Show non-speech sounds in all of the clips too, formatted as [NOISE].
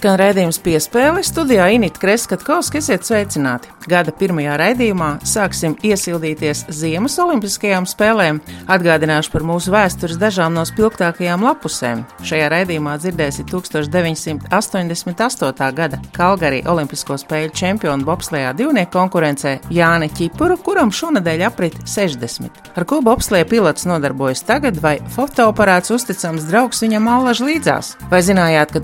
Skan raidījums piespēle studijā Inita Kreskatkovska, esiet sveicināti. Gada pirmajā raidījumā sāksim iesildīties Ziemas olimpiskajām spēlēm. Atgādināšu par mūsu vēstures dažām no spilgtākajām lapusēm. Šajā raidījumā dzirdēsiet 1988. gada Kalgarī Olimpisko spēļu čempionu bobslējā divnieku konkurencē Jāni Čipuru, kuram šonadēļ aprit 60. Ar ko bobslēja pilots nodarbojas tagad, vai fotoaparāts uzticams draugs viņam allaž līdzās? Vai zinājāt, ka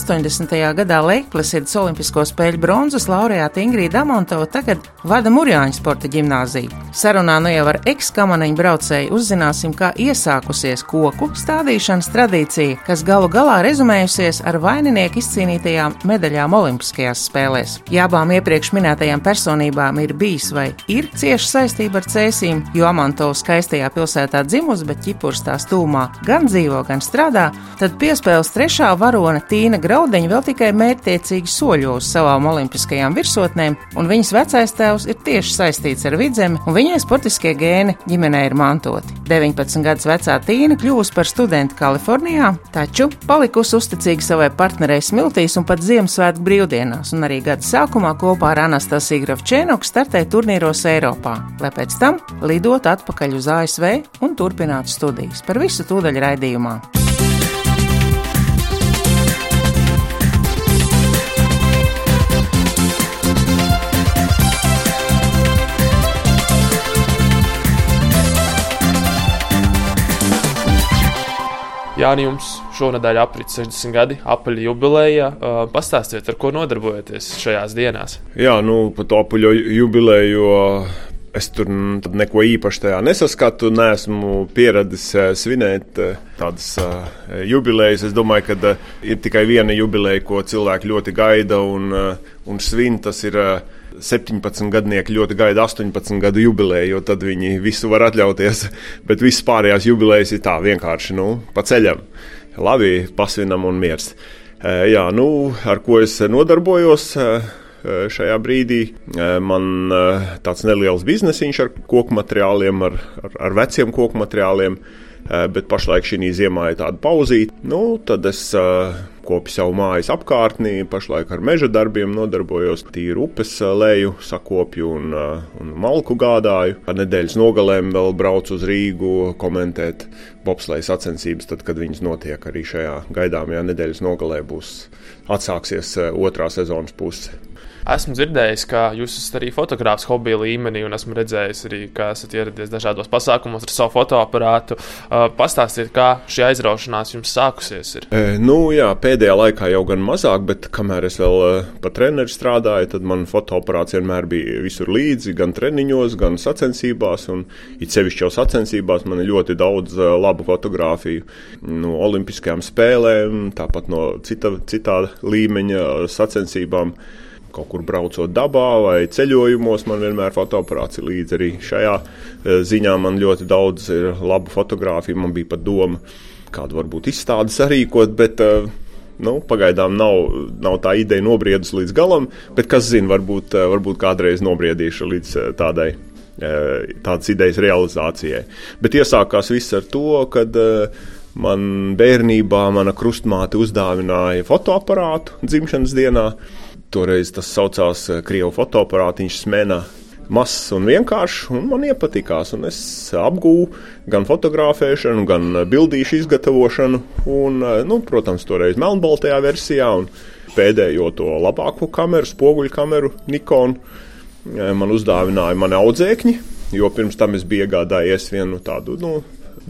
1980. gadā Leiklasidas Olimpisko spēļu bronzas laureāta Ingrīda Amontova tagad vada Murjāņu sporta ģimnāziju? Sarunā nu jau ar ekskamaneņu braucēju uzzināsim, kā iesākusies koku stādīšanas tradīcija, kas galu galā rezumējusies ar vaininieku izcīnītajām medaļām Olimpiskajās spēlēs. Ja abām iepriekš minētajām personībām ir bijis vai ir cieša saistība ar cēsīm, jo Amantovs skaistajā pilsētā dzimusi, bet ķipurs tās tūmā gan dzīvo, gan strādā, tad piespēles trešā varone Tīna Graudeņa vēl tikai mērķtiecīgi soļo uz savām olimpiskajām virsotnēm, un viņas vecais tēvs ir tieši saistīts ar vidzemi, un viņai sportiskie gēni ģimenē ir mantoti. 19 gadus vecā Tīna kļuvusi par studentu Kalifornijā, taču palikusi uzticīga savai partnerei Smiltīs un pat Ziemassvētku brīvdienās, un arī gada sākumā kopā ar Anastasiju Gravčēnoku startēja turnīros Eiropā, lai pēc tam lidot atpakaļ uz ASV un turpinātu studijas. Par visu tūdaļ raidījumā. Jāni, jums šonadēļ aprit 60 gadi, apaļa jubileja. Uh, pastāstiet, ar ko nodarbojaties šajās dienās? Jā, nu, par to apaļo jubileju. Es tur neko īpaši tajā nesaskatu. Nesmu pieradis svinēt tādas jubilejas. Es domāju, ka ir tikai viena jubileja, ko cilvēki ļoti gaida un, un svin. Tas ir 17 gadnieki ļoti gaida 18 gadu jubileju, jo tad viņi visu var atļauties. Bet visas pārējās jubilejas ir tā vienkārši nu, pa ceļam. Labi, pasvinam un miers. Jā, nu, ar ko es nodarbojos? šajā brīdī. Man tāds neliels biznesiņš ar koku materiāliem, ar, ar, ar veciem koku materiāliem, bet pašlaik šī ziemā ir tāda pauzīte. Nu, tad es apkopi savu mājas apkārtnī, pašlaik ar meža darbiem nodarbojos, tīru upes leju, sakopju un, un malku gādāju. Ar nedēļas nogalēm vēl braucu uz Rīgu komentēt bobsleja sacensības, tad, kad viņas notiek arī šajā gaidāmajā nedēļas nogalē būs atsāksies otrā sezonas puse. Esmu dzirdējis, ka jūs esat arī fotogrāfs hobija līmenī, un esmu redzējis arī, ka esat ieradies dažādos pasākumos ar savu fotoaparātu. Uh, pastāstiet, kā šī aizraušanās jums sākusies? Ir? E, nu, jā, pēdējā laikā jau gan mazāk, bet kamēr es vēl uh, pa treneru strādāju, tad man fotoaparāts vienmēr bija visur līdzi, gan treniņos, gan sacensībās. Un it sevišķi jau sacensībās man ir ļoti daudz uh, labu fotografiju no Olimpiskajām spēlēm, tāpat no cita, citā līmeņa sacensībām kaut kur braucot dabā vai ceļojumos, man vienmēr fotoaparāts ir līdzi. Arī šajā eh, ziņā man ļoti daudz ir labu fotografiju. Man bija pat doma kādu varbūt izstādi sarīkot, bet uh, nu, pagaidām nav, nav tā ideja nobriedusi līdz galam. Bet kas zina, varbūt, uh, varbūt kādreiz nobriedīšu līdz uh, tādai. Tādas idejas realizācijai. Bet iesākās viss ar to, kad man bērnībā mana krustmāte uzdāvināja fotoaparātu dzimšanas dienā. Toreiz tas saucās eh, Krievijas fotoaparātiņš smēnā. Mazs un vienkāršs, un man iepatikās. Un es apgūstu gan fotografēšanu, gan eh, bildīšu izgatavošanu. Un, eh, nu, protams, toreiz melnbaltajā versijā, un pēdējo to labāko kameru, spoguļu kameru, Nikonu. Man uzdāvināja mani audzēkņi, jo pirms tam es biju iegādājies vienu tādu nu,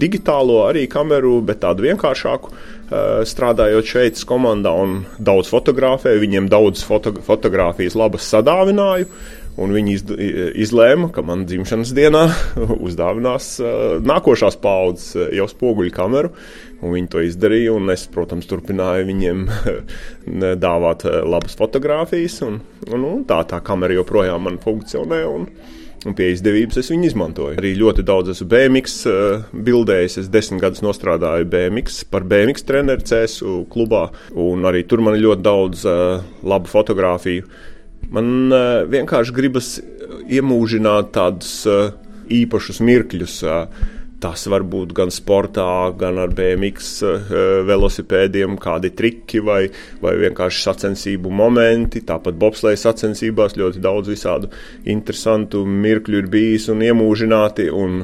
digitālo arī kameru, bet tādu vienkāršāku. Eh, strādājot šeit, komandā un daudz fotografēju, viņiem daudz foto, fotografijas labas sadāvināju. Un viņi iz, izlēma, ka man dzimšanas dienā [LAUGHS] uzdāvinās uh, nākošās paudzes uh, jau spoguļu kameru. Viņi to izdarīja, un es, protams, turpināju viņiem [LAUGHS] dāvāt labas fotogrāfijas. Un, un, un tā tā kamera joprojām man funkcionē. Un, Un pie izdevības es viņu izmantoju. Arī ļoti daudz esmu BMX uh, bildējis. Es desmit gadus strādāju BMX par BMX treneru CSU klubā. Un arī tur man ir ļoti daudz uh, labu fotografiju. Man uh, vienkārši gribas iemūžināt tādus īpašus mirkļus. Tas var būt gan sportā, gan ar BMX uh, velosipēdiem, kādi triki vai, vai vienkārši sacensību momenti. Tāpat bobsleja sacensībās ļoti daudz visādu interesantu mirkļu ir bijis un iemūžināti. Un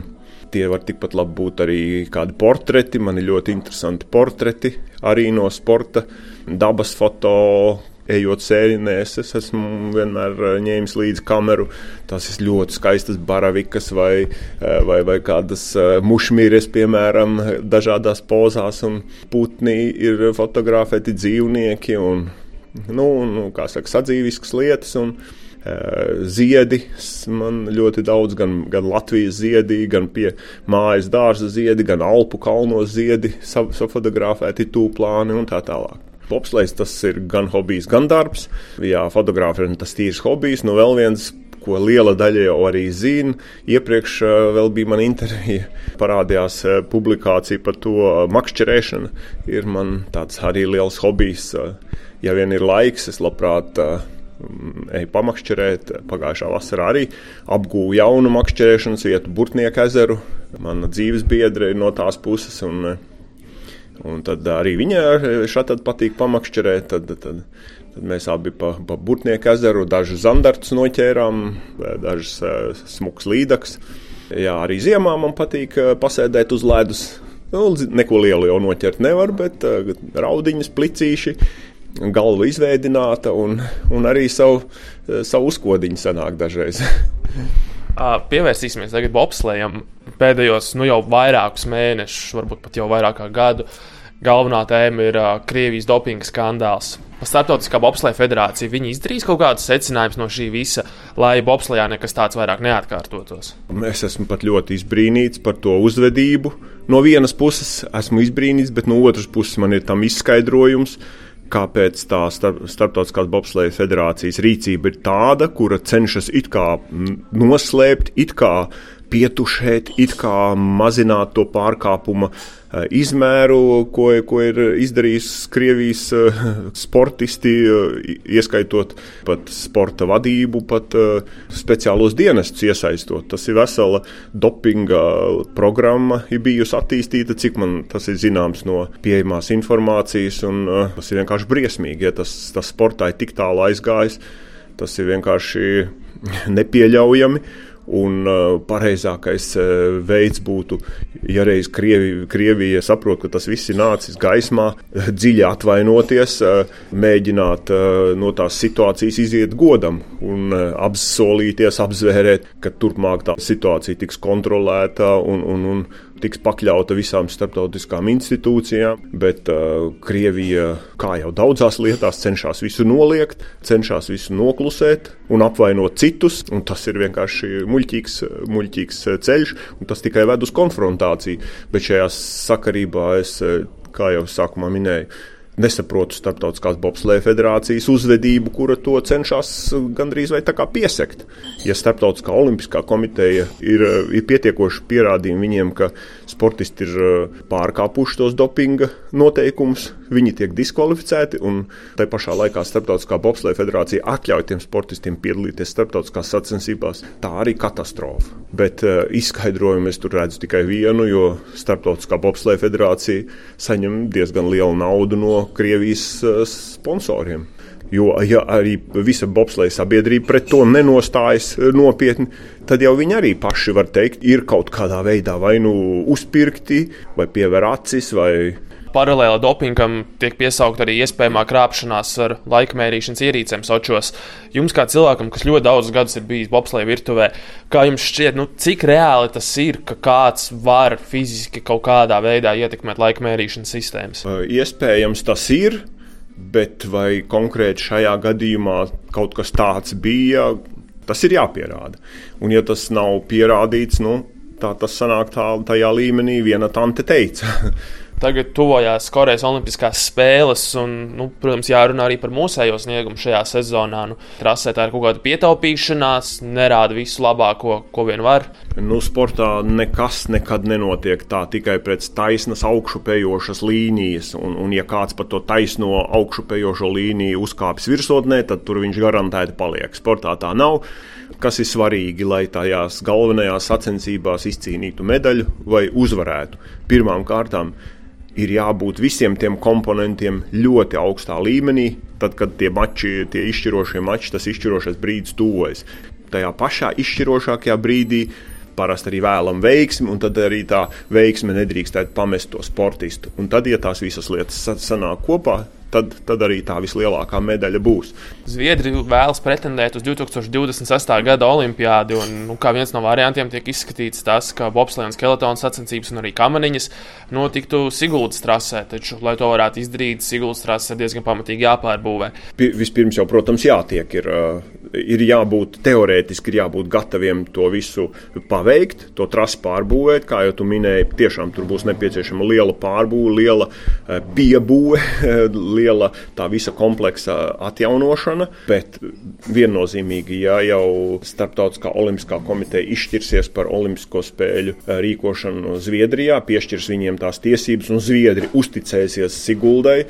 tie var tikpat labi būt arī kādi portreti. Man ir ļoti interesanti portreti arī no sporta, dabas fotogrāfijas ejot sērijās, es esmu vienmēr eh, ņēmis līdzi kameru. Tas ir ļoti skaistas baravikas vai, eh, vai, vai kādas eh, mušmīres, piemēram, dažādās pozās. Un putni ir fotografēti dzīvnieki un, nu, nu, kā saka, sadzīviskas lietas. Un, Ziedi man ļoti daudz, gan, gan Latvijas ziedi, gan pie mājas dārza ziedi, gan Alpu kalnos ziedi, safotografēti tūplāni un tā tālāk. Bobslēgs tas ir gan hobijs, gan darbs. Jā, fotografēšana tas tīrs hobijs. Nu, vēl viens ko liela daļa jau arī zina. Iepriekš uh, vēl bija mana intervija, [LAUGHS] parādījās uh, publikācija par to uh, makšķerēšanu. Ir man tāds arī liels hobijs. Ja vien ir laiks, es labprāt eju pamakšķerēt. Pagājušā vasarā arī apgūvu jaunu makšķerēšanas vietu, Burtnieku ezeru. Mana dzīves biedra ir no tās puses. Un, Un tad arī viņai šādi patīk pamakšķerēt. Tad, tad, tad mēs abi pa, pa Burtnieku ezeru dažus zandartus noķērām, dažus uh, smukus līdaks. Jā, arī ziemā man patīk uh, pasēdēt uz ledus. Nu, neko lielu jau noķert nevar, bet uh, raudiņas, plicīši, galva izveidināta un, un arī savu, savu uzkodiņu sanāk dažreiz. [LAUGHS] Pievērsīsimies tagad bobslējam. Pēdējos nu, jau vairākus mēnešus, varbūt pat jau vairāk kā gadu, galvenā tēma ir uh, Krievijas dopinga skandāls. Startautiskā bobsleja federācija viņi izdarīs kaut kādus secinājumus no šī visa, lai bobslejā nekas tāds vairāk neatkārtotos. Es esmu pat ļoti izbrīnīts par to uzvedību. No vienas puses esmu izbrīnīts, bet no otras puses man ir tam izskaidrojums kāpēc tā starp, starptautiskās bobsleja federācijas rīcība ir tāda, kura cenšas it kā noslēpt, it kā pietušēt, it kā mazināt to pārkāpuma eh, izmēru, ko, ko ir izdarījis Krievijas eh, sportisti, eh, ieskaitot pat sporta vadību, pat speciālos dienestus iesaistot. Tas ir vesela dopinga programma, ir bijusi attīstīta, cik man tas ir zināms no pieejamās informācijas, un tas ir vienkārši briesmīgi, ja tas, tas sportā ir tik tālu aizgājis. Tas ir vienkārši [LAUGHS] nepieļaujami. Un uh, pareizākais uh, veids būtu, ja reiz Krievi, Krievija saprot, ka tas viss ir nācis gaismā, dziļi atvainoties, uh, mēģināt no tās situācijas iziet godam un apsolīties, apzvērēt, ka turpmāk tā situācija tiks kontrolēta un, un, un tiks pakļauta visām starptautiskām institūcijām, bet uh, Krievija, kā jau daudzās lietās, cenšas visu noliegt, cenšas visu noklusēt un apvainot citus. Un tas ir vienkārši muļķīgs, muļķīgs ceļš, un tas tikai ved uz konfrontāciju. Bet šajā sakarībā es, kā jau sākumā minēju, nesaprotu Startautiskās bobsleja federācijas uzvedību, kura to cenšas gandrīz vai tā kā piesekt. Ja Startautiskā olimpiskā komiteja ir, ir pietiekoši pierādījumi viņiem, ka sportisti ir uh, pārkāpuši tos dopinga noteikumus, viņi tiek diskvalificēti, tai pašā laikā Startautiskā bobsleja federācija atļauj tiem sportistiem piedalīties starptautiskās sacensībās. Tā arī katastrofa. Bet uh, izskaidrojumu es tur redzu tikai vienu, jo Startautiskā bobsleja federācija saņem diezgan lielu naudu no Krievijas uh, sponsoriem. Jo, ja arī visa bobsleja sabiedrība pret to nenostājas uh, nopietni, tad jau viņi arī paši var teikt, ir kaut kādā veidā vai nu uzpirkti, vai piever acis, vai paralēli dopingam tiek piesaukt arī iespējamā krāpšanās ar laikmērīšanas ierīcēm Sočos. Jums, kā cilvēkam, kas ļoti daudzus gadus ir bijis bobsleja virtuvē, kā jums šķiet, nu, cik reāli tas ir, ka kāds var fiziski kaut kādā veidā ietekmēt laikmērīšanas sistēmas? Iespējams, tas ir. Bet vai konkrēti šajā gadījumā kaut kas tāds bija, tas ir jāpierāda. Un, ja tas nav pierādīts, nu, tā tas sanāk tā, tajā līmenī, viena tante teica. [LAUGHS] Tagad tuvojās Korejas Olimpiskās spēles, un, nu, protams, jārunā arī par mūsējo sniegumu šajā sezonā. Nu, trasē tā ir kaut kāda pietaupīšanās, nerāda visu labāko, ko vien var. Nu, sportā nekas nekad nenotiek tā tikai pēc taisnas augšupejošas līnijas, un, un ja kāds pa to taisno augšupejošo līniju uzkāpjas virsotnē, tad tur viņš garantēti paliek. Sportā tā nav kas ir svarīgi, lai tajās galvenajās sacensībās izcīnītu medaļu vai uzvarētu. Pirmām kārtām ir jābūt visiem tiem komponentiem ļoti augstā līmenī, tad, kad tie mači, tie izšķirošie mači, tas izšķirošais brīdis tuvojas. Tajā pašā izšķirošākajā brīdī parasti arī vēlam veiksmi, un tad arī tā veiksme nedrīkstētu pamest to sportistu. Un tad, ja tās visas lietas sanāk kopā, tad, tad arī tā vislielākā medaļa būs. Zviedri vēlas pretendēt uz 2026. gada olimpiādi, un nu, kā viens no variantiem tiek izskatīts tas, ka bobslēga un skeletona sacensības un arī kamaniņas notiktu Siguldas trasē. Taču, lai to varētu izdarīt, Siguldas trasē ir diezgan pamatīgi jāpārbūvē. P vispirms jau, protams, jātiek. Ir, ir jābūt teorētiski, ir jābūt gataviem to visu paveikt, to trasi pārbūvēt. Kā jau tu minēji, tiešām tur būs nepieciešama liela pārbūve, liela piebūve, [LAUGHS] liela tā visa kompleksa atjaunošana. Bet viennozīmīgi, ja jau Startautiskā olimpiskā komiteja izšķirsies par Olimpisko spēļu rīkošanu Zviedrijā, piešķirs viņiem tās tiesības, un Zviedri uzticēsies Siguldai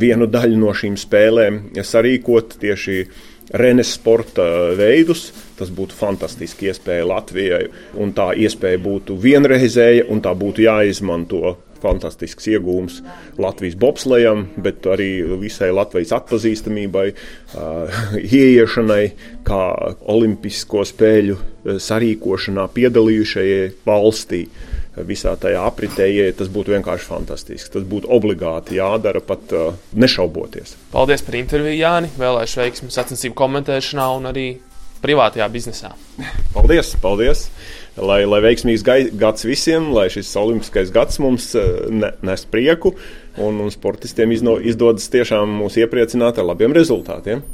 vienu daļu no šīm spēlēm sarīkot tieši Renes sporta veidus. Tas būtu fantastiski iespēja Latvijai, un tā iespēja būtu vienreizēja, un tā būtu jāizmanto fantastisks iegūms Latvijas bobslējam, bet arī visai Latvijas atpazīstamībai, [LAUGHS] ieiešanai, kā Olimpisko spēļu sarīkošanā piedalījušajai valstī. Visā tajā apritē, tas būtu vienkārši fantastiski. Tas būtu obligāti jādara, pat nešauboties. Paldies par interviju, Jāni. Vēlēšu veiksmi sacensību komentēšanā un arī privātajā biznesā. Paldies! paldies lai, lai veiksmīgs gads visiem, lai šis olimpiskais gads mums eh, ne, nes prieku un, un sportistiem izno, izdodas tiešām mūs iepriecināt ar labiem rezultātiem.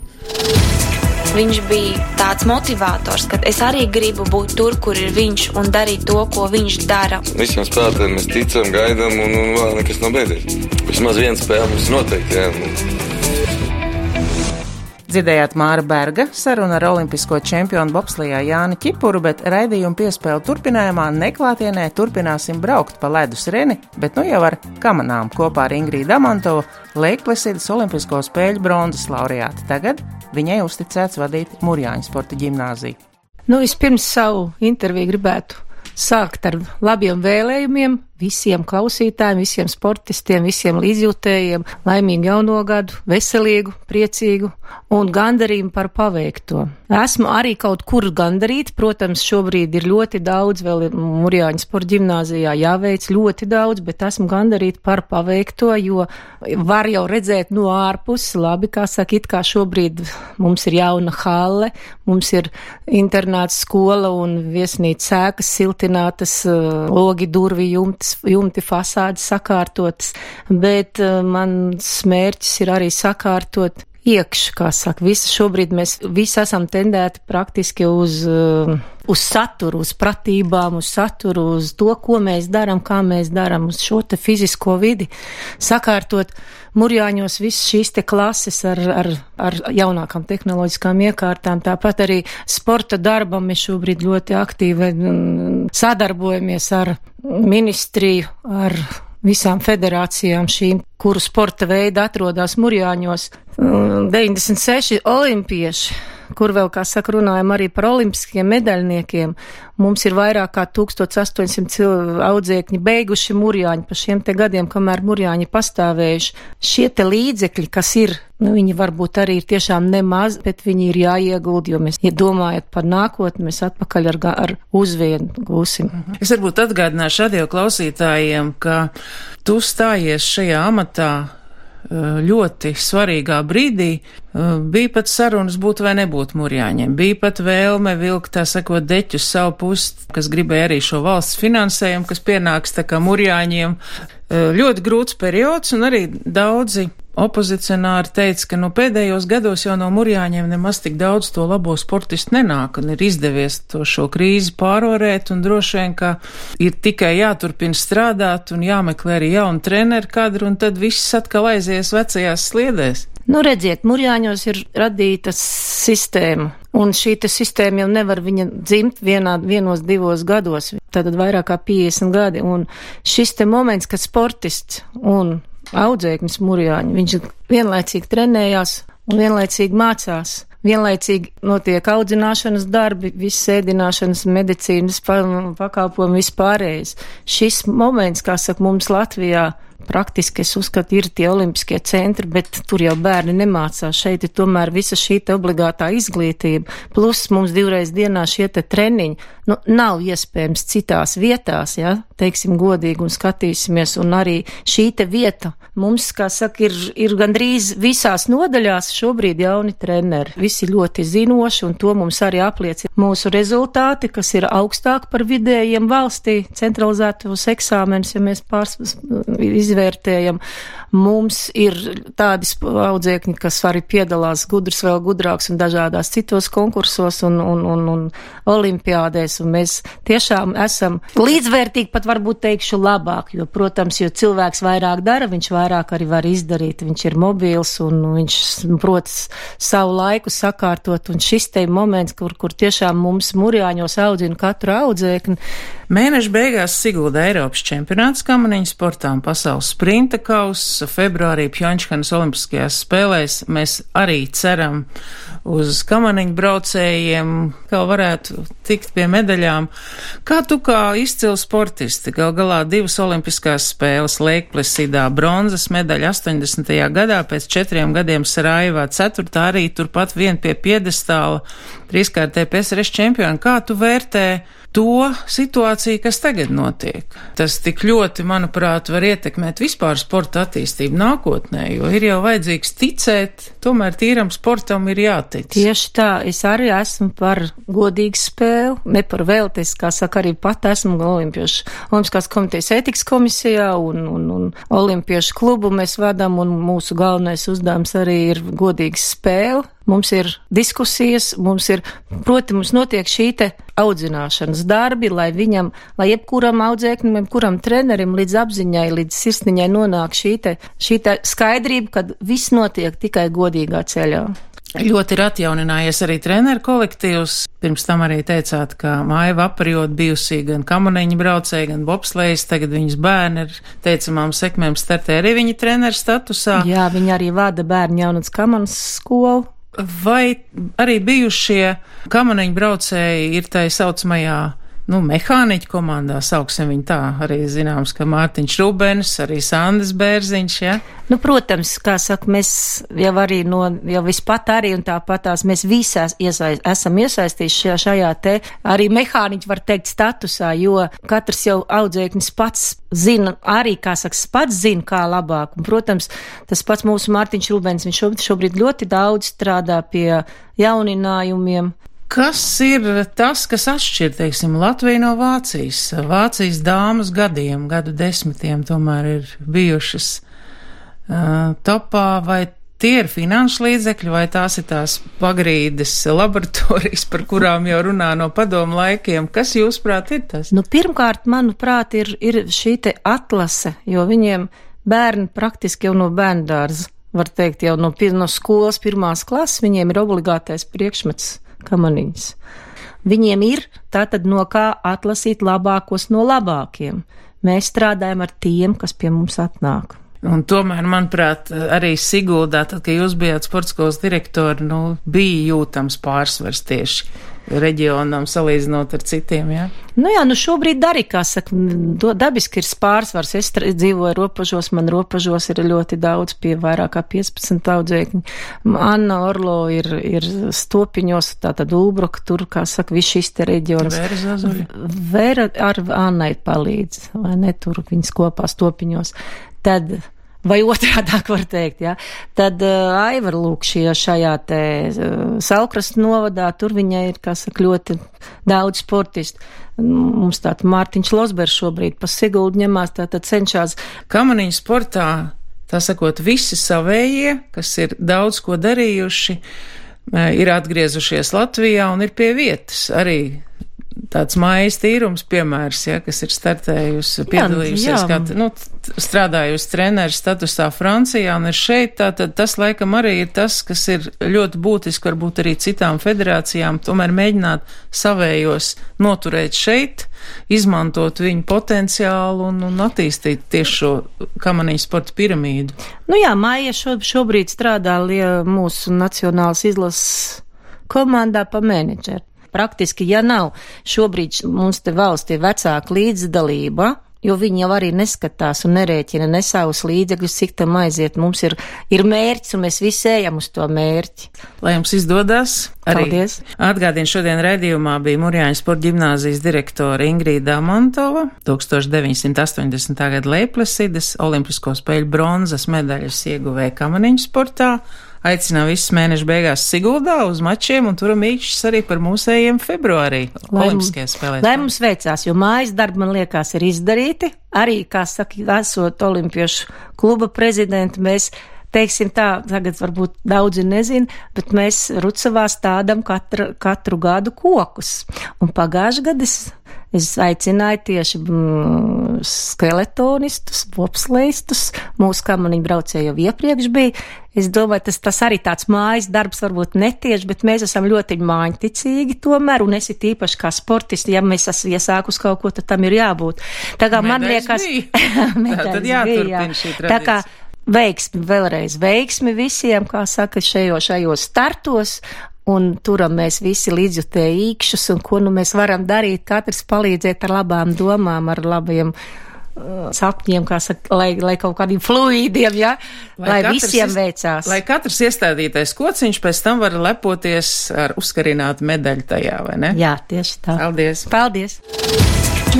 Viņš bija tāds motivators, ka es arī gribu būt tur, kur ir viņš un darīt to, ko viņš dara. Visiem spēlētājiem mēs ticam, gaidām, un, un vēl nekas nav beidzies. Vismaz viena spēle mums noteikti. Jā. Dzirdējāt Māra Berga sarunu ar olimpisko čempionu Bobslijā Jāni Čipuru, bet raidījuma piespēle turpinājumā neklātienē turpināsim braukt pa ledus reni, bet nu jau ar kamanām kopā ar Ingrīdu Amantovu, Leiklesidas Olimpisko spēļu bronzas laureāti. Tagad viņai uzticēts vadīt Mūrjāņu sporta ģimnāziju. Nu, vispirms savu interviju gribētu sākt ar labiem vēlējumiem visiem klausītājiem, visiem sportistiem, visiem līdzjūtējiem laimīgu jauno gadu, veselīgu, priecīgu un gandarījumu par paveikto. Esmu arī kaut kur gandarīta, protams, šobrīd ir ļoti daudz, vēl ir Murjāņa sporta ģimnāzijā jāveic ļoti daudz, bet esmu gandarīta par paveikto, jo var jau redzēt no ārpuses, labi, kā saka, it kā šobrīd mums ir jauna halle, mums ir internāts skola un viesnīca sēkas siltinātas, logi durvi jumti jumts, jumti fasādes sakārtotas, bet uh, mans mērķis ir arī sakārtot iekšā, kā saka, visi šobrīd mēs visi esam tendēti praktiski uz, uh, uz saturu, uz pratībām, uz saturu, uz to, ko mēs darām, kā mēs darām, uz šo te fizisko vidi, sakārtot murjāņos visas šīs te klases ar, ar, ar jaunākām tehnoloģiskām iekārtām, tāpat arī sporta darbam mēs šobrīd ļoti aktīvi mm, sadarbojamies ar ministriju, ar visām federācijām šīm, kuru sporta veidi atrodas Murjāņos. 96 mm, olimpieši kur vēl, kā saka, runājam arī par olimpiskiem medaļniekiem. Mums ir vairāk kā 1800 audzēkņi beiguši murjāņi pa šiem te gadiem, kamēr murjāņi pastāvējuši. Šie te līdzekļi, kas ir, nu, viņi varbūt arī ir tiešām nemaz, bet viņi ir jāieguld, jo mēs, ja domājat par nākotni, mēs atpakaļ ar, ar uzvienu gūsim. Es varbūt atgādināšu radio klausītājiem, ka tu stājies šajā amatā ļoti svarīgā brīdī eh, bija pat sarunas būt vai nebūt murjāņiem. Bija pat vēlme vilkt, tā sakot, deķus savu pusi, kas gribēja arī šo valsts finansējumu, kas pienāks tā kā murjāņiem. Eh, ļoti grūts periods un arī daudzi opozicionāri teica, ka no pēdējos gados jau no Murjāņiem nemaz tik daudz to labo sportistu nenāk un ir izdevies to šo krīzi pārvarēt un droši vien, ka ir tikai jāturpina strādāt un jāmeklē arī jauni treneri kadri un tad viss atkal aizies vecajās sliedēs. Nu, redziet, Mūrjāņos ir radīta sistēma, un šī sistēma jau nevar viņa dzimt vienā, vienos, divos gados, tātad vairāk kā 50 gadi, un šis te moments, kad sportists un audzēknis Mūrjāņi, viņš vienlaicīgi trenējās un vienlaicīgi mācās. Vienlaicīgi notiek audzināšanas darbi, viss ēdināšanas, medicīnas pakalpojumi, vispārējais. Šis moments, kā saka mums Latvijā, praktiski es uzskatu, ir tie olimpiskie centri, bet tur jau bērni nemācās. Šeit ir tomēr visa šī obligātā izglītība, plus mums divreiz dienā šie te treniņi. Nu, nav iespējams citās vietās, ja, teiksim godīgi un skatīsimies, un arī šī te vieta mums, kā saka, ir, ir gandrīz visās nodaļās šobrīd jauni treneri. Visi ļoti zinoši, un to mums arī apliecina mūsu rezultāti, kas ir augstāk par vidējiem valstī centralizētos eksāmenus, ja mēs pārs izvērtējam. Mums ir tādi audzēkņi, kas arī piedalās gudrs, vēl gudrāks un dažādās citos konkursos un, un, un, un olimpiādēs, un mēs tiešām esam līdzvērtīgi, pat varbūt teikšu labāk, jo, protams, jo cilvēks vairāk dara, viņš vairāk arī var izdarīt, viņš ir mobils un viņš prot savu laiku sakārtot, un šis te moments, kur, kur tiešām mums murjāņos audzina katru audzēkni, Mēneša beigās Sigulda Eiropas čempionāts kamaniņu sportā un pasaules sprinta kausa. Februārī Pjončkanas olimpiskajās spēlēs mēs arī ceram uz kamaniņu braucējiem, kā varētu tikt pie medaļām. Kā tu kā izcils sportisti, gal galā divas olimpiskās spēles Lēkplesidā bronzas medaļa 80. gadā, pēc četriem gadiem Sarajevā, ceturtā arī turpat vien pie piedestāla, trīskārtē PSRS čempioni. Kā tu vērtē? To situāciju, kas tagad notiek. Tas tik ļoti, manuprāt, var ietekmēt vispār sporta attīstību nākotnē, jo ir jau vajadzīgs ticēt, tomēr tīram sportam ir jātic. Tieši tā, es arī esmu par godīgu spēli, ne par veltes, kā saka, arī pat esmu olimpiešu, olimpiskās komitejas ētikas komisijā un, un, un olimpiešu klubu mēs vadam, un mūsu galvenais uzdevums arī ir godīga spēle mums ir diskusijas, mums ir, protams, notiek šī te audzināšanas darbi, lai viņam, lai jebkuram audzēknim, jebkuram trenerim līdz apziņai, līdz sirsniņai nonāk šī te, šī te skaidrība, kad viss notiek tikai godīgā ceļā. Ļoti ir atjauninājies arī treneru kolektīvs. Pirms tam arī teicāt, ka māja vaparjot bijusī gan kamuniņa braucēji, gan bobslējas, tagad viņas bērni ir teicamām sekmēm startē arī viņa treneru statusā. Jā, viņa arī vada bērnu jaunats kamanas skolu. Vai arī bijušie kamaniņu braucēji ir tai saucamajā nu, mehāniķu komandā, sauksim viņu tā, arī zināms, ka Mārtiņš Rubens, arī Sandis Bērziņš, ja? Nu, protams, kā saka, mēs jau arī no, jau vispat arī un tāpatās mēs visās iesaist, esam iesaistījuši šajā, šajā te arī mehāniķu, var teikt, statusā, jo katrs jau audzēknis pats zina, arī, kā saka, pats zina, kā labāk. Un, protams, tas pats mūsu Mārtiņš Rubens, viņš šobrīd ļoti daudz strādā pie jauninājumiem, Kas ir tas, kas atšķir, teiksim, Latviju no Vācijas? Vācijas dāmas gadiem, gadu desmitiem tomēr ir bijušas uh, topā, vai tie ir finanšu līdzekļi, vai tās ir tās pagrīdes laboratorijas, par kurām jau runā no padomu laikiem? Kas jūsuprāt ir tas? Nu, pirmkārt, manuprāt, ir, ir šī te atlase, jo viņiem bērni praktiski jau no bērndārza, var teikt, jau no, no skolas pirmās klases, viņiem ir obligātais priekšmets kamaniņas. Viņiem ir tātad no kā atlasīt labākos no labākiem. Mēs strādājam ar tiem, kas pie mums atnāk. Un tomēr, manuprāt, arī Siguldā, tad, kad jūs bijāt sportskolas direktori, nu, bija jūtams pārsvars tieši reģionam salīdzinot ar citiem, jā? Nu jā, nu šobrīd arī, kā saka, dabiski ir pārsvars. Es dzīvoju robežos, man robežos ir ļoti daudz, pie vairāk kā 15 audzēkņi. Anna Orlo ir, ir stopiņos, tātad Ulbroka, tur, kā saka, viss šis te reģions. Vēra Zazuļa. Vēra ar Annai palīdz, vai ne, tur viņas kopā stopiņos. Tad vai otrādāk var teikt, ja, tad uh, Aivar lūk šie šajā te uh, Salkrastu novadā, tur viņai ir, kā saka, ļoti daudz sportistu. Mums tātad Mārtiņš Losbers šobrīd pa Siguldu ņemās, tātad cenšas. Kamaniņu sportā tā sakot, visi savējie, kas ir daudz ko darījuši, ir atgriezušies Latvijā un ir pie vietas. Arī tāds mājas tīrums piemērs, ja, kas ir startējusi, piedalījusies, jā, jā. kā nu, strādājusi treneru statusā Francijā un ir šeit, tātad tas laikam arī ir tas, kas ir ļoti būtiski varbūt arī citām federācijām, tomēr mēģināt savējos noturēt šeit, izmantot viņu potenciālu un, un attīstīt tieši šo kamaniņu sporta piramīdu. Nu jā, Maija šo, šobrīd strādā mūsu nacionālas izlases komandā pa menedžeru praktiski, ja nav šobrīd mums te valsts ir vecāka līdzdalība, jo viņi jau arī neskatās un nerēķina ne savus līdzekļus, cik tam aiziet. Mums ir, ir mērķis, un mēs visi ejam uz to mērķi. Lai jums izdodas! Arī Paldies! Atgādīju, šodien redzījumā bija Murjāņas sporta ģimnāzijas direktore Ingrīda Amantova, 1980. gada Leiplesides, Olimpisko spēļu bronzas medaļas ieguvēja kamaniņu sportā aicinām visus mēnešu beigās Siguldā uz mačiem un turam īkšķis arī par mūsējiem februārī Olimpiskajās spēlēs. Lai mums veicās, jo mājas darbi, man liekas, ir izdarīti. Arī, kā saka, esot Olimpiešu kluba prezidenti, mēs teiksim tā, tagad varbūt daudzi nezin, bet mēs Rucavā stādam katru, katru gadu kokus. Un pagājuši gadu es Es aicināju tieši mm, skeletonistus, bobslēstus, mūsu kamaniņu braucēju jau iepriekš bija. Es domāju, tas, tas arī tāds mājas darbs, varbūt netieši, bet mēs esam ļoti mājiņticīgi tomēr, un es ir īpaši kā sportisti, ja mēs esam iesākus kaut ko, tad tam ir jābūt. Tā kā man liekas, [LAUGHS] tā tad jāturpina šī tradīcija. Veiksmi, vēlreiz veiksmi visiem, kā saka, šajos, šajos startos, un turam mēs visi līdzjutēji īkšķus, un ko nu mēs varam darīt, katrs palīdzēt ar labām domām, ar labiem uh, sapņiem, kā saka, lai, lai kaut kādiem fluīdiem, ja, lai, lai visiem is, veicās. Lai katrs iestādītais kociņš pēc tam var lepoties ar uzkarinātu medaļu tajā, vai ne? Jā, tieši tā. Paldies! Paldies!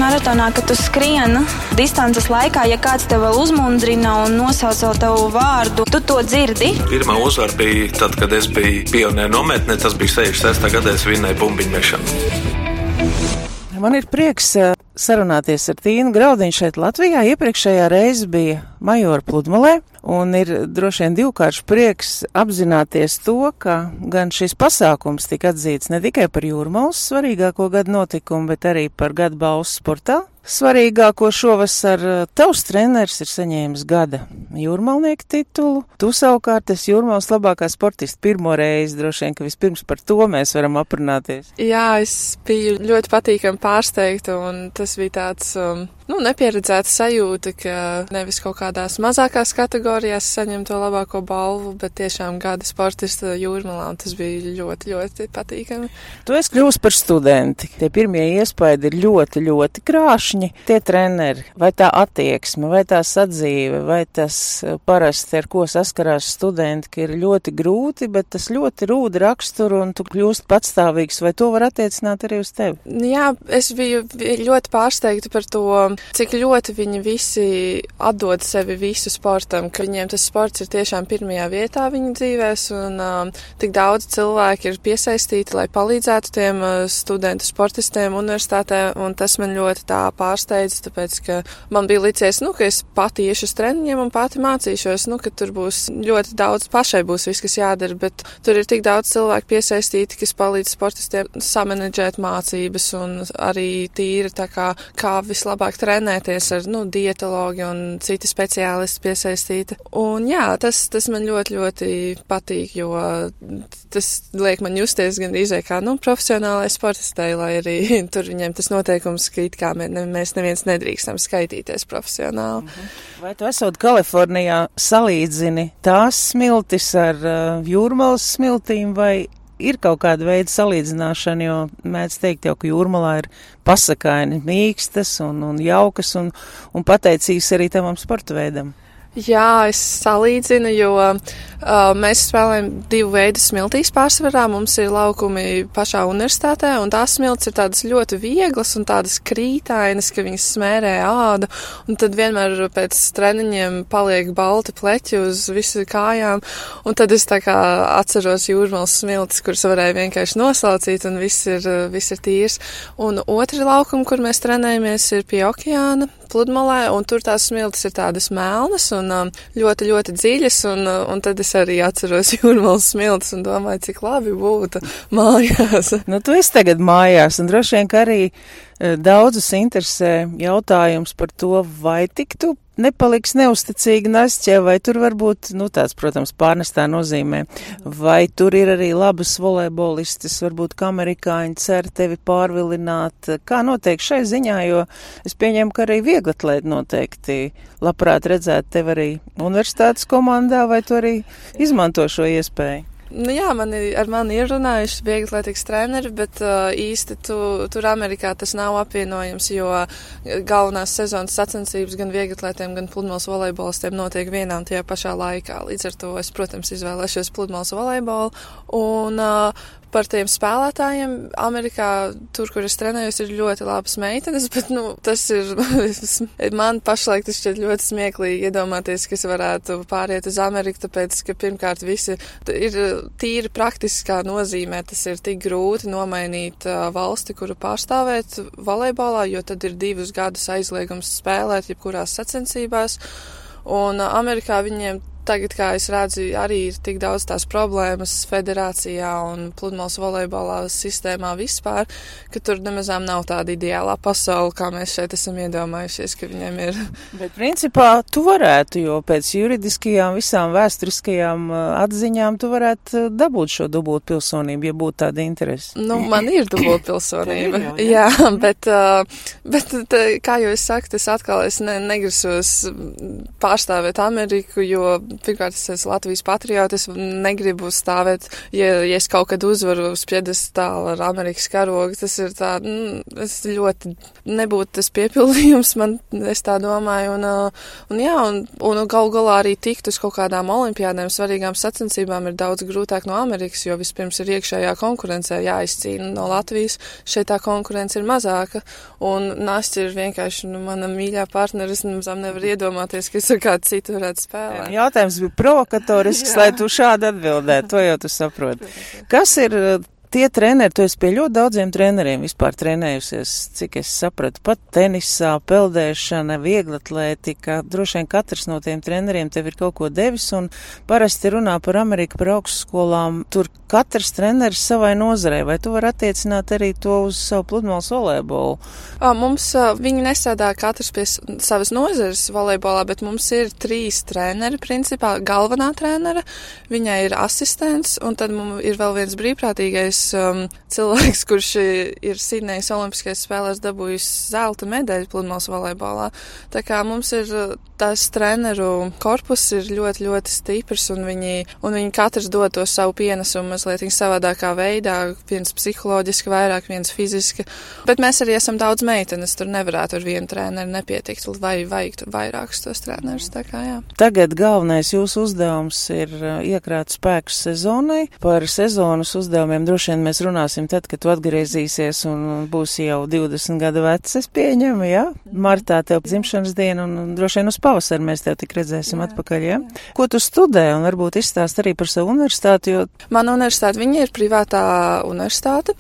Maratonā, kad tu skrieni distances laikā, ja kāds tev uzmundrina un nosauc tavu vārdu, tu to dzirdi. Pirmā uzvara bija tad, kad es biju pionieru nometnē, tas bija 66. gadā, es vinnēju bumbiņu mešanu. Man ir prieks eh, sarunāties ar Tīnu Graudiņu šeit Latvijā. Iepriekšējā reize bija Majora pludmalē, un ir droši vien divkārši prieks apzināties to, ka gan šis pasākums tika atzīts ne tikai par jūrmālas svarīgāko gadu notikumu, bet arī par gadu balsu sportā. Svarīgāko šovasar eh, tavs treneris ir saņēmis gada jūrmalnieka titulu. Tu savukārt esi jūrmālas labākā sportista pirmo reizi. Droši vien, ka vispirms par to mēs varam aprunāties. Jā, es biju ļoti patīkami pārsteigta un tas bija tāds um, nu, nepieredzēta sajūta, ka nevis kaut kādās mazākās kategorijās saņem to labāko balvu, bet tiešām gada sportista jūrmalā, un tas bija ļoti, ļoti patīkami. Tu esi kļūst par studenti. Tie pirmie iespaidi ir ļoti, ļoti krāšņi. Tie treneri, vai tā attieksme, vai tā sadzīve, vai tas eh, parasti, ar ko saskarās studenti, ka ir ļoti grūti, bet tas ļoti rūda raksturu, un tu kļūst patstāvīgs, vai to var attiecināt arī uz tevi? Jā, es biju ļoti pārsteigta par to cik ļoti viņi visi atdod sevi visu sportam, ka viņiem tas sports ir tiešām pirmajā vietā viņu dzīvēs, un um, tik daudz cilvēki ir piesaistīti, lai palīdzētu tiem uh, studentu sportistiem universitātē, un tas man ļoti tā pārsteidz, tāpēc, ka man bija licies, nu, ka es pati iešu uz treniņiem un pati mācīšos, nu, ka tur būs ļoti daudz pašai būs viss, kas jādara, bet tur ir tik daudz cilvēku piesaistīti, kas palīdz sportistiem samanedžēt mācības un arī tīri tā kā, kā vislabāk trenēties ar nu, dietologu un citi speciālisti piesaistīti. Un jā, tas, tas man ļoti, ļoti patīk, jo tas liek man justies gan izē kā nu, profesionālai sportistei, lai arī [LAUGHS] tur viņiem tas noteikums, ka it kā mēs neviens nedrīkstam skaitīties profesionāli. Mhm. Vai tu esot Kalifornijā salīdzini tās smiltis ar uh, jūrmalas smiltīm vai ir kaut kāda veida salīdzināšana, jo mēdz teikt jau, ka jūrmalā ir pasakaini mīkstas un, un jaukas un, un pateicīgs arī tavam sporta veidam. Jā, es salīdzinu, jo uh, mēs spēlējam divu veidu smiltīs pārsvarā. Mums ir laukumi pašā universitātē, un tās smilts ir tādas ļoti vieglas un tādas krītainas, ka viņas smērē ādu, un tad vienmēr pēc treniņiem paliek balti pleķi uz visu kājām, un tad es tā kā atceros jūrmals smiltis, kuras varēja vienkārši noslaucīt, un viss ir, viss ir tīrs. Un otri laukumi, kur mēs trenējamies, ir pie okeāna, pludmalē, un tur tās smiltis ir tādas melnas un um, ļoti, ļoti dziļas, un, uh, un tad es arī atceros [LAUGHS] jūrmālas smiltis un domāju, cik labi būtu mājās. [LAUGHS] nu, tu esi tagad mājās, un droši vien, ka arī uh, daudzus interesē jautājums par to, vai tiktu nepaliks neusticīgi nasķē, vai tur var būt, nu tāds, protams, pārnestā nozīmē, vai tur ir arī labas volejbolistas, varbūt kā amerikāņi cer tevi pārvilināt, kā notiek šai ziņā, jo es pieņemu, ka arī vieglatlēti noteikti labprāt redzēt tevi arī universitātes komandā, vai tu arī izmanto šo iespēju. Nu, jā, mani, ar mani ir runājuši vieglatlētikas treneri, bet uh, īsti tu, tur Amerikā tas nav apvienojams, jo galvenās sezonas sacensības gan vieglatlētiem, gan pludmales volejbolistiem notiek vienā un tajā pašā laikā. Līdz ar to es, protams, izvēlēšos pludmales volejbolu. Un, uh, par tiem spēlētājiem. Amerikā, tur, kur es trenējos, ir ļoti labas meitenes, [LAUGHS] bet, nu, tas ir, [LAUGHS] man pašlaik tas šķiet ļoti smieklīgi iedomāties, ka es varētu pāriet uz Ameriku, tāpēc, ka pirmkārt visi ir tīri praktiskā nozīmē, tas ir tik grūti nomainīt valsti, kuru pārstāvēt volejbolā, jo tad ir divus gadus aizliegums spēlēt jebkurās sacensībās. Un Amerikā viņiem tagad, kā es redzu, arī ir tik daudz tās problēmas federācijā un pludmales volejbolā sistēmā vispār, ka tur nemazām nav tāda ideālā pasaule, kā mēs šeit esam iedomājušies, ka viņiem ir. [LAUGHS] Bet principā tu varētu, jo pēc juridiskajām visām vēsturiskajām uh, atziņām tu varētu uh, dabūt šo dubult pilsonību, ja būtu tāda interese. Nu, man ir dubult pilsonība. [LAUGHS] jā, jā, [LAUGHS] bet, uh, bet kā jau es saku, tas atkal es ne, negrasos pārstāvēt Ameriku, jo pirmkārt, es esmu Latvijas patriots, es negribu stāvēt, ja, ja es kaut kad uzvaru uz piedestāla ar Amerikas karogu, tas ir tā, mm, es ļoti nebūtu tas piepildījums, man, es tā domāju, un, uh, un jā, un, un gal galā arī tikt uz kaut kādām olimpiādēm, svarīgām sacensībām ir daudz grūtāk no Amerikas, jo vispirms ir iekšējā konkurencē jāizcīna no Latvijas, šeit tā konkurence ir mazāka, un Nāsķi ir vienkārši, nu, mana mīļā partneris, nemazām nevar iedomāties, ka es ar kādu citu varētu spēlēt. Jautājums jautājums bija provokatorisks, lai tu šādi atbildētu. To jau tu saproti. Kas ir tie treneri, tu esi pie ļoti daudziem treneriem vispār trenējusies, cik es sapratu, pat tenisā, peldēšana, vieglatlētika, droši vien katrs no tiem treneriem tev ir kaut ko devis, un parasti runā par Ameriku, par augstskolām, tur katrs treneris savai nozarei, vai tu vari attiecināt arī to uz savu pludmales volejbolu? Mums viņi nesādā katrs pie savas nozares volejbolā, bet mums ir trīs treneri, principā. Galvenā trenera, viņai ir asistents, un tad mums ir vēl viens brīvprātīgais um, cilvēks, kurš ir Sidnejas Olimpiskais spēlēs dabūjis zelta medaļu pludmales volejbolā. Tā kā mums ir tas treneru korpus ir ļoti, ļoti stiprs, un viņi, un viņi katrs dod to savu pienesumu mazliet savādākā veidā, viens psiholoģiski vairāk, viens fiziski. Bet mēs arī esam daudz meitenes, tur nevarētu ar vienu treneru nepietikt, vai vajag vairākus tos trenerus. Kā, jā. Tagad galvenais jūsu uzdevums ir uh, iekrāt spēkus sezonai. Par sezonas uzdevumiem droši vien mēs runāsim tad, kad tu atgriezīsies un būsi jau 20 gadu vecs, es pieņemu, jā? Martā tev dzimšanas diena un droši vien uz pavasari mēs tev tik redzēsim jā, atpakaļ, jā? jā? Ko tu studē un varbūt izstāst arī par savu universitāti, jo. Mana universitāte, viņa ir privātā universitāte,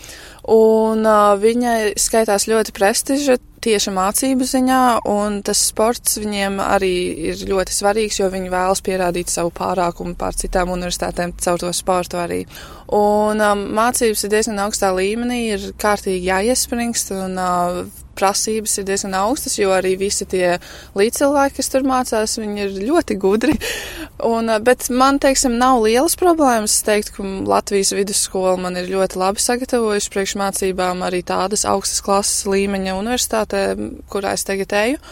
un uh, viņai skaitās ļoti prestiža tieši mācību ziņā, un tas sports viņiem arī ir ļoti svarīgs, jo viņi vēlas pierādīt savu pārākumu pār citām universitātēm caur to sportu arī. Un um, mācības ir diezgan augstā līmenī, ir kārtīgi jāiespringst, un uh, prasības ir diezgan augstas, jo arī visi tie līdzcilvēki, kas tur mācās, viņi ir ļoti gudri. [LAUGHS] Un, uh, bet man, teiksim, nav lielas problēmas. Es teiktu, ka Latvijas vidusskola man ir ļoti labi sagatavojusi priekšmācībām arī tādas augstas klases līmeņa universitātē universitātē, kurā es tagad eju.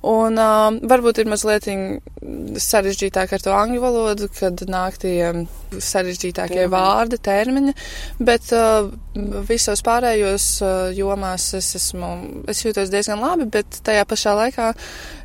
Un uh, varbūt ir mazliet sarežģītāk ar to angļu valodu, kad nāk tie sarežģītākie termiņi. vārdi, termiņi, bet uh, visos pārējos uh, jomās es esmu, es jūtos diezgan labi, bet tajā pašā laikā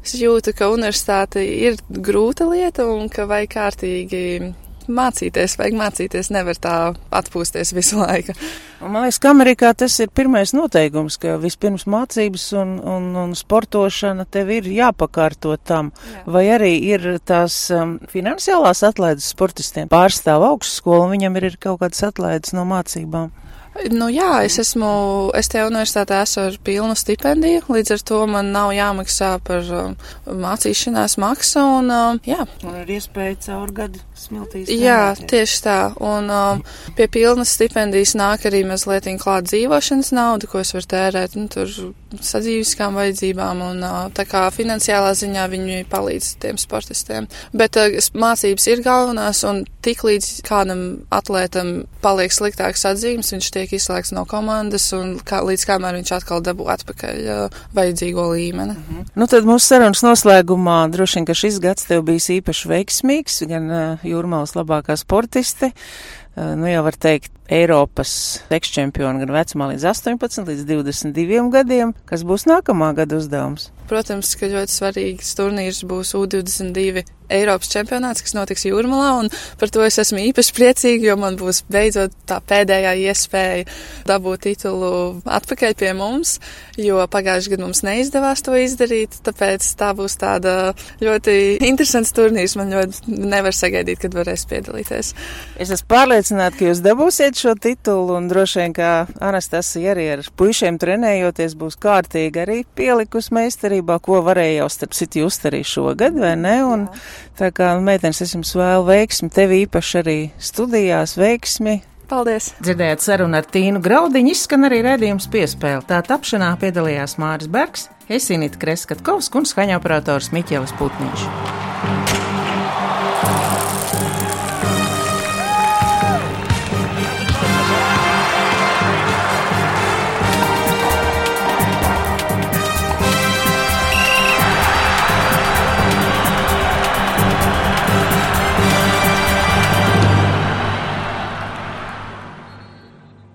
es jūtu, ka universitāte ir grūta lieta un ka vai kārtīgi mācīties, vajag mācīties, nevar tā atpūsties visu laiku. Un, man liekas, ka Amerikā tas ir pirmais noteikums, ka vispirms mācības un, un, un sportošana tev ir jāpakārto tam, Jā. vai arī ir tās um, finansiālās atlaides sportistiem pārstāv augstskolu viņam ir, ir kaut kādas atlaides no mācībām. Nu, jā, es esmu, es te universitātē esmu ar pilnu stipendiju, līdz ar to man nav jāmaksā par um, mācīšanās maksu un, um, jā. Un ir iespēja caur gadu smiltīs. Jā, tieši tā. Un um, pie pilnas stipendijas nāk arī mazliet klāt dzīvošanas nauda, ko es varu tērēt, nu, tur sadzīviskām vajadzībām un uh, tā kā finansiālā ziņā viņi palīdz tiem sportistiem. Bet uh, mācības ir galvenās un tik līdz kādam atlētam paliek sliktāks atzīmes, viņš tiek tiek izslēgts no komandas un kā, līdz kamēr viņš atkal dabū atpakaļ uh, vajadzīgo līmeni. -hmm. Nu, tad mūsu sarunas noslēgumā droši vien, ka šis gads tev bijis īpaši veiksmīgs, gan uh, jūrmālas labākā sportiste. Uh, nu, jau var teikt, Eiropas ekšķempioni gan vecumā līdz 18, līdz 22 gadiem, kas būs nākamā gada uzdevums. Protams, ka ļoti svarīgs turnīrs būs U22 Eiropas čempionāts, kas notiks Jūrmalā, un par to es esmu īpaši priecīga, jo man būs beidzot tā pēdējā iespēja dabūt titulu atpakaļ pie mums, jo pagājušajā gadā mums neizdevās to izdarīt, tāpēc tā būs tāda ļoti interesants turnīrs. Man ļoti nevar sagaidīt, kad varēs piedalīties. Es esmu pārliecināta, ka jūs dabūsiet šo titulu, un droši vien, ka Anastasija arī ar puišiem trenējoties būs kārtīgi arī pielikus meistarībā, ko varēja jau starp citu just arī šogad, vai ne? Un, Jā. Tā kā nu, meitenes, es jums vēlu veiksmi, tev īpaši arī studijās veiksmi. Paldies! Dzirdējāt sarunu ar Tīnu Graudiņu, izskan arī redzījums piespēle. Tā tapšanā piedalījās Māris Bergs, Esinita Kreskatkovs un skaņoperators Miķelis Putniņš.